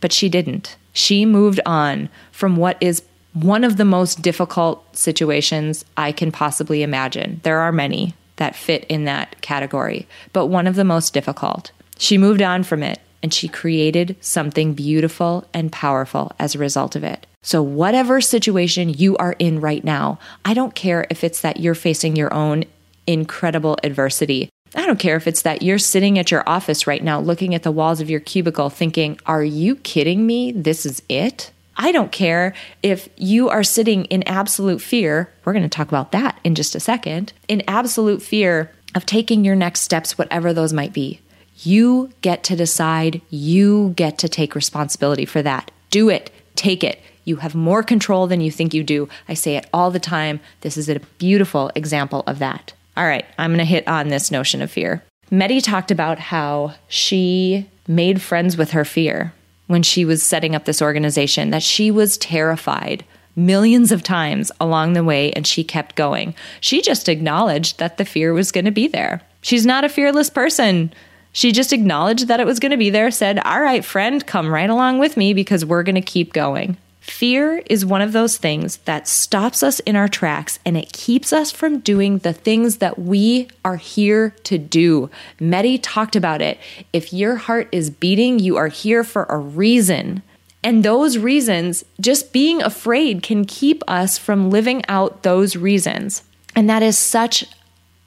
A: But she didn't. She moved on from what is one of the most difficult situations I can possibly imagine. There are many that fit in that category, but one of the most difficult. She moved on from it and she created something beautiful and powerful as a result of it. So, whatever situation you are in right now, I don't care if it's that you're facing your own incredible adversity. I don't care if it's that you're sitting at your office right now looking at the walls of your cubicle thinking, Are you kidding me? This is it? I don't care if you are sitting in absolute fear. We're going to talk about that in just a second. In absolute fear of taking your next steps, whatever those might be. You get to decide. You get to take responsibility for that. Do it. Take it. You have more control than you think you do. I say it all the time. This is a beautiful example of that. All right, I'm going to hit on this notion of fear. Mettie talked about how she made friends with her fear when she was setting up this organization, that she was terrified millions of times along the way and she kept going. She just acknowledged that the fear was going to be there. She's not a fearless person. She just acknowledged that it was going to be there, said, All right, friend, come right along with me because we're going to keep going. Fear is one of those things that stops us in our tracks and it keeps us from doing the things that we are here to do. Mettie talked about it. If your heart is beating, you are here for a reason. And those reasons, just being afraid, can keep us from living out those reasons. And that is such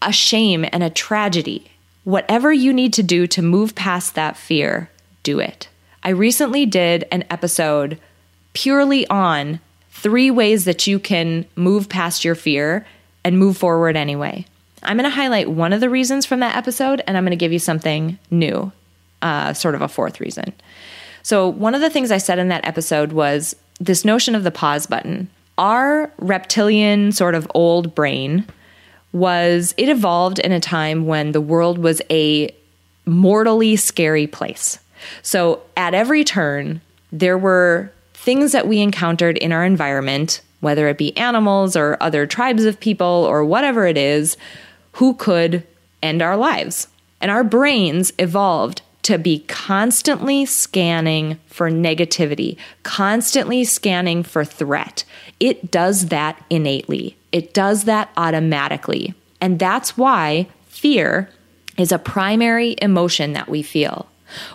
A: a shame and a tragedy. Whatever you need to do to move past that fear, do it. I recently did an episode purely on three ways that you can move past your fear and move forward anyway. I'm going to highlight one of the reasons from that episode, and I'm going to give you something new, uh, sort of a fourth reason. So, one of the things I said in that episode was this notion of the pause button. Our reptilian, sort of old brain was, it evolved in a time when the world was a mortally scary place. So, at every turn, there were things that we encountered in our environment, whether it be animals or other tribes of people or whatever it is, who could end our lives. And our brains evolved to be constantly scanning for negativity, constantly scanning for threat. It does that innately, it does that automatically. And that's why fear is a primary emotion that we feel.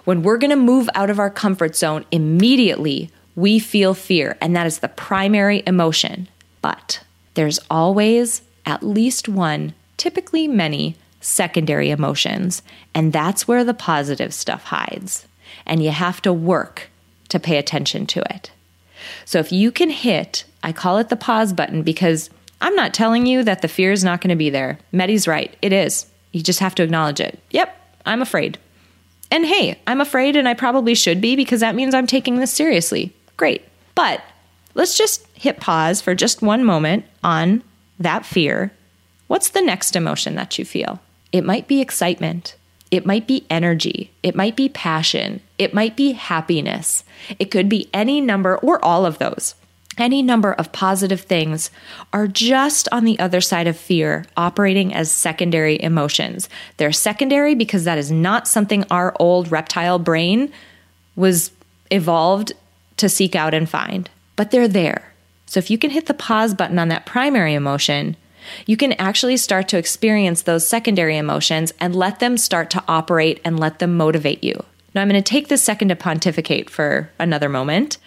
A: When we're going to move out of our comfort zone immediately, we feel fear, and that is the primary emotion. But there's always at least one, typically many, secondary emotions, and that's where the positive stuff hides. And you have to work to pay attention to it. So if you can hit, I call it the pause button because I'm not telling you that the fear is not going to be there. Mettie's right. It is. You just have to acknowledge it. Yep, I'm afraid. And hey, I'm afraid and I probably should be because that means I'm taking this seriously. Great. But let's just hit pause for just one moment on that fear. What's the next emotion that you feel? It might be excitement. It might be energy. It might be passion. It might be happiness. It could be any number or all of those. Any number of positive things are just on the other side of fear, operating as secondary emotions. They're secondary because that is not something our old reptile brain was evolved to seek out and find, but they're there. So if you can hit the pause button on that primary emotion, You can actually start to experience those secondary emotions and let them start to operate and let them motivate you. Now, I'm going to take this second to pontificate for another moment.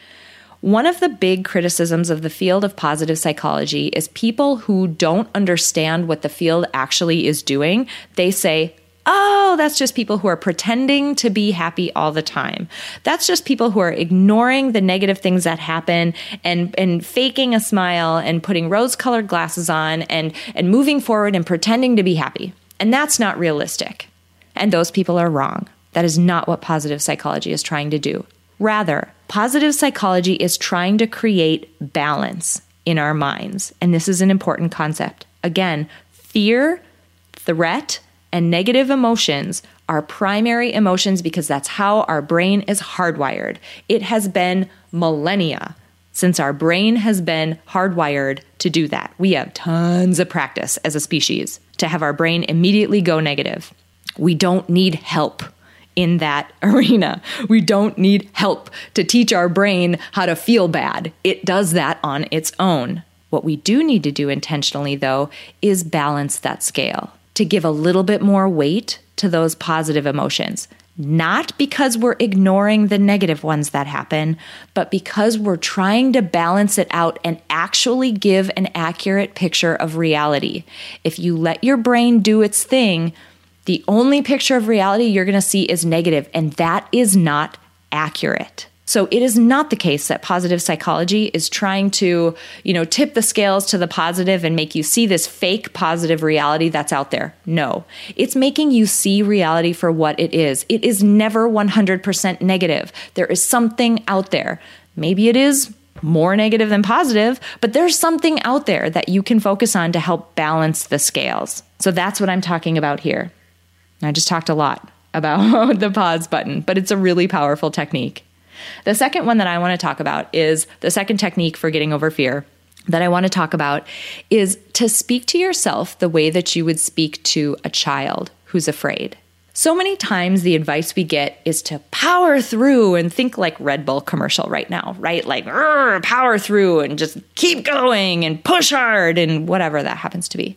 A: One of the big criticisms of the field of positive psychology is people who don't understand what the field actually is doing. They say, Oh, that's just people who are pretending to be happy all the time. That's just people who are ignoring the negative things that happen and, and faking a smile and putting rose colored glasses on and, and moving forward and pretending to be happy. And that's not realistic. And those people are wrong. That is not what positive psychology is trying to do. Rather, positive psychology is trying to create balance in our minds. And this is an important concept. Again, fear, threat, and negative emotions are primary emotions because that's how our brain is hardwired. It has been millennia since our brain has been hardwired to do that. We have tons of practice as a species to have our brain immediately go negative. We don't need help in that [laughs] arena. We don't need help to teach our brain how to feel bad. It does that on its own. What we do need to do intentionally, though, is balance that scale to give a little bit more weight to those positive emotions. Not because we're ignoring the negative ones that happen, but because we're trying to balance it out and actually give an accurate picture of reality. If you let your brain do its thing, the only picture of reality you're going to see is negative, and that is not accurate. So it is not the case that positive psychology is trying to, you know, tip the scales to the positive and make you see this fake positive reality that's out there. No. It's making you see reality for what it is. It is never 100% negative. There is something out there. Maybe it is more negative than positive, but there's something out there that you can focus on to help balance the scales. So that's what I'm talking about here. I just talked a lot about [laughs] the pause button, but it's a really powerful technique. The second one that I want to talk about is the second technique for getting over fear that I want to talk about is to speak to yourself the way that you would speak to a child who's afraid. So many times the advice we get is to power through and think like Red Bull commercial right now, right? Like power through and just keep going and push hard and whatever that happens to be.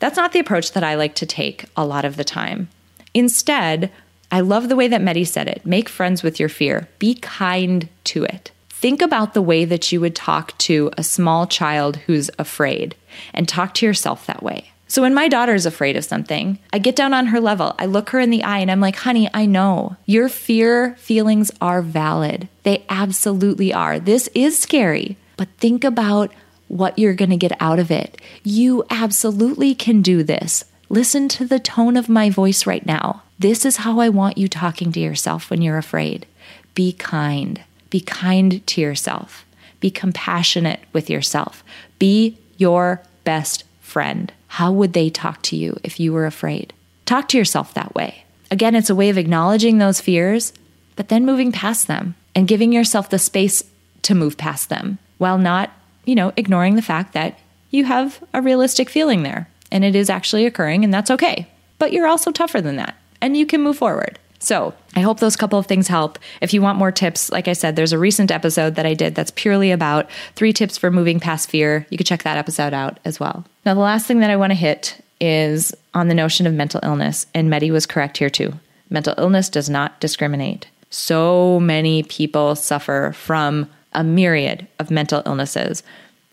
A: That's not the approach that I like to take a lot of the time. Instead, I love the way that Mettie said it make friends with your fear, be kind to it. Think about the way that you would talk to a small child who's afraid and talk to yourself that way. So when my daughter's afraid of something, I get down on her level. I look her in the eye and I'm like, honey, I know your fear feelings are valid. They absolutely are. This is scary, but think about what you're going to get out of it. You absolutely can do this. Listen to the tone of my voice right now. This is how I want you talking to yourself when you're afraid. Be kind. Be kind to yourself. Be compassionate with yourself. Be your best friend. How would they talk to you if you were afraid? Talk to yourself that way. Again, it's a way of acknowledging those fears, but then moving past them and giving yourself the space to move past them while not, you know, ignoring the fact that you have a realistic feeling there and it is actually occurring, and that's okay. But you're also tougher than that and you can move forward. So, I hope those couple of things help. If you want more tips, like I said, there's a recent episode that I did that's purely about three tips for moving past fear. You can check that episode out as well. Now, the last thing that I want to hit is on the notion of mental illness, and Mettie was correct here too. Mental illness does not discriminate. So many people suffer from a myriad of mental illnesses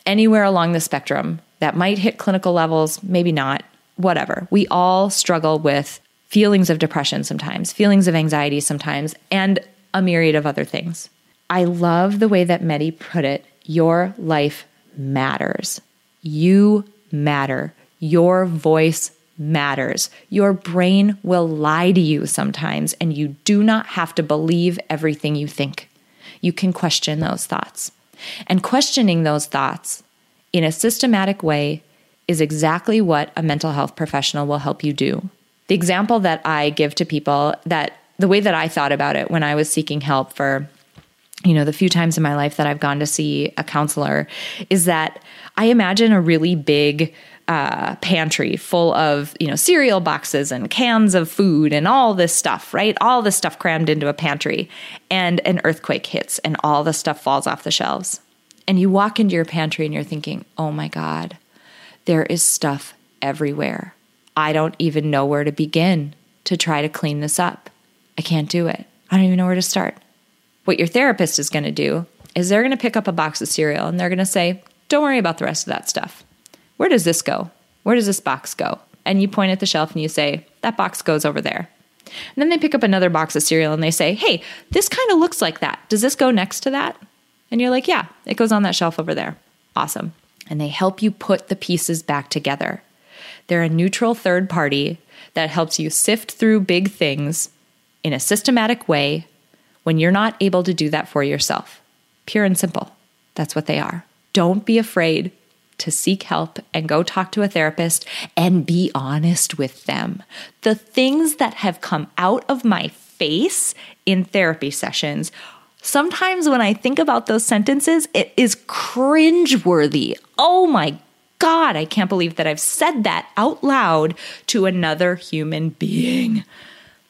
A: anywhere along the spectrum that might hit clinical levels, maybe not, whatever. We all struggle with feelings of depression sometimes, feelings of anxiety sometimes, and a myriad of other things. I love the way that Mettie put it your life matters. You matter. Your voice matters. Your brain will lie to you sometimes, and you do not have to believe everything you think. You can question those thoughts. And questioning those thoughts in a systematic way is exactly what a mental health professional will help you do. The example that I give to people that the way that I thought about it when I was seeking help for you know the few times in my life that I've gone to see a counselor is that I imagine a really big uh, pantry full of you know cereal boxes and cans of food and all this stuff, right? All this stuff crammed into a pantry, and an earthquake hits and all the stuff falls off the shelves. And you walk into your pantry and you're thinking, "Oh my god, There is stuff everywhere. I don't even know where to begin to try to clean this up. I can't do it. I don't even know where to start. What your therapist is going to do is they're going to pick up a box of cereal and they're going to say, Don't worry about the rest of that stuff. Where does this go? Where does this box go? And you point at the shelf and you say, That box goes over there. And then they pick up another box of cereal and they say, Hey, this kind of looks like that. Does this go next to that? And you're like, Yeah, it goes on that shelf over there. Awesome. And they help you put the pieces back together. They're a neutral third party that helps you sift through big things in a systematic way when you're not able to do that for yourself. Pure and simple. That's what they are. Don't be afraid to seek help and go talk to a therapist and be honest with them. The things that have come out of my face in therapy sessions, sometimes when I think about those sentences, it is cringeworthy. Oh my God, I can't believe that I've said that out loud to another human being.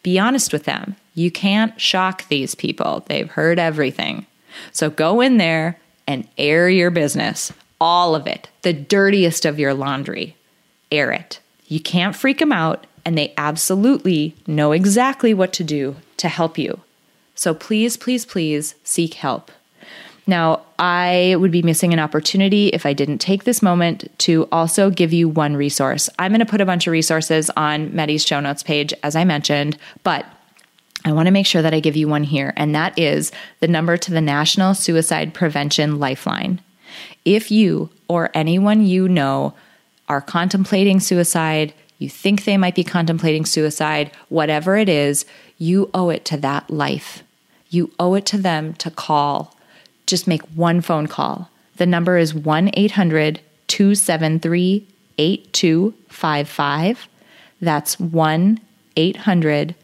A: Be honest with them. You can't shock these people. They've heard everything. So go in there and air your business. All of it. The dirtiest of your laundry. Air it. You can't freak them out, and they absolutely know exactly what to do to help you. So please, please, please seek help. Now, I would be missing an opportunity if I didn't take this moment to also give you one resource. I'm going to put a bunch of resources on Mettie's show notes page, as I mentioned, but I want to make sure that I give you one here, and that is the number to the National Suicide Prevention Lifeline. If you or anyone you know are contemplating suicide, you think they might be contemplating suicide, whatever it is, you owe it to that life. You owe it to them to call just make one phone call. The number is 1 800 273 8255. That's 1 800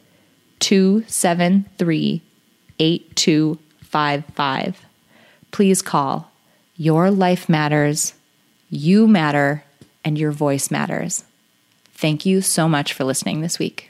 A: 273 8255. Please call. Your life matters, you matter, and your voice matters. Thank you so much for listening this week.